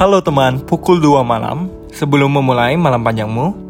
Halo teman, pukul 2 malam. Sebelum memulai malam panjangmu,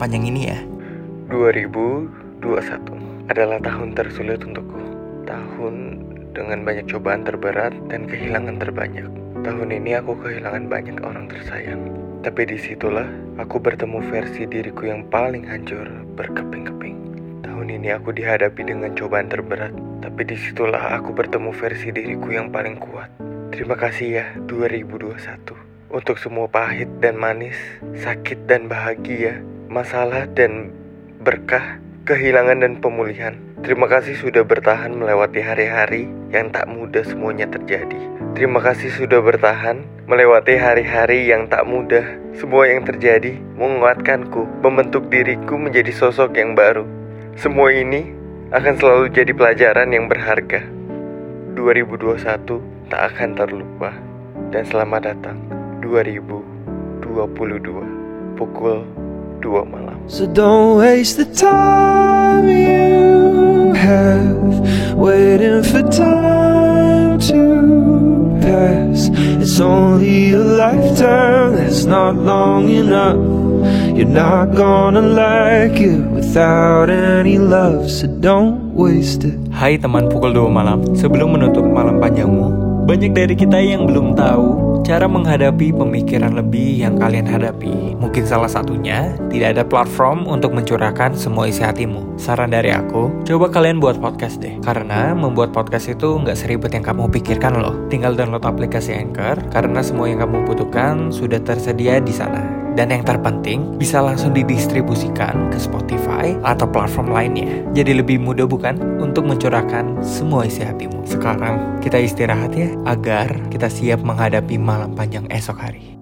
panjang ini ya. 2021 adalah tahun tersulit untukku. Tahun dengan banyak cobaan terberat dan kehilangan terbanyak. Tahun ini aku kehilangan banyak orang tersayang. Tapi di situlah aku bertemu versi diriku yang paling hancur berkeping-keping. Tahun ini aku dihadapi dengan cobaan terberat. Tapi di situlah aku bertemu versi diriku yang paling kuat. Terima kasih ya 2021. Untuk semua pahit dan manis, sakit dan bahagia, masalah dan berkah, kehilangan dan pemulihan. Terima kasih sudah bertahan melewati hari-hari yang tak mudah semuanya terjadi. Terima kasih sudah bertahan melewati hari-hari yang tak mudah. Semua yang terjadi menguatkanku, membentuk diriku menjadi sosok yang baru. Semua ini akan selalu jadi pelajaran yang berharga. 2021 tak akan terlupa. Dan selamat datang 2022 pukul 2 malam. So don't waste the time you have waiting for time to pass. It's only a lifetime that's not long enough. You're not gonna like it without any love, so don't waste it. Hai teman pukul 2 malam, sebelum menutup malam panjangmu, banyak dari kita yang belum tahu cara menghadapi pemikiran lebih yang kalian hadapi. Mungkin salah satunya, tidak ada platform untuk mencurahkan semua isi hatimu. Saran dari aku, coba kalian buat podcast deh. Karena membuat podcast itu nggak seribet yang kamu pikirkan loh. Tinggal download aplikasi Anchor, karena semua yang kamu butuhkan sudah tersedia di sana. Dan yang terpenting, bisa langsung didistribusikan ke Spotify atau platform lainnya. Jadi lebih mudah bukan untuk mencurahkan semua isi hatimu. Sekarang kita istirahat ya, agar kita siap menghadapi malam panjang esok hari.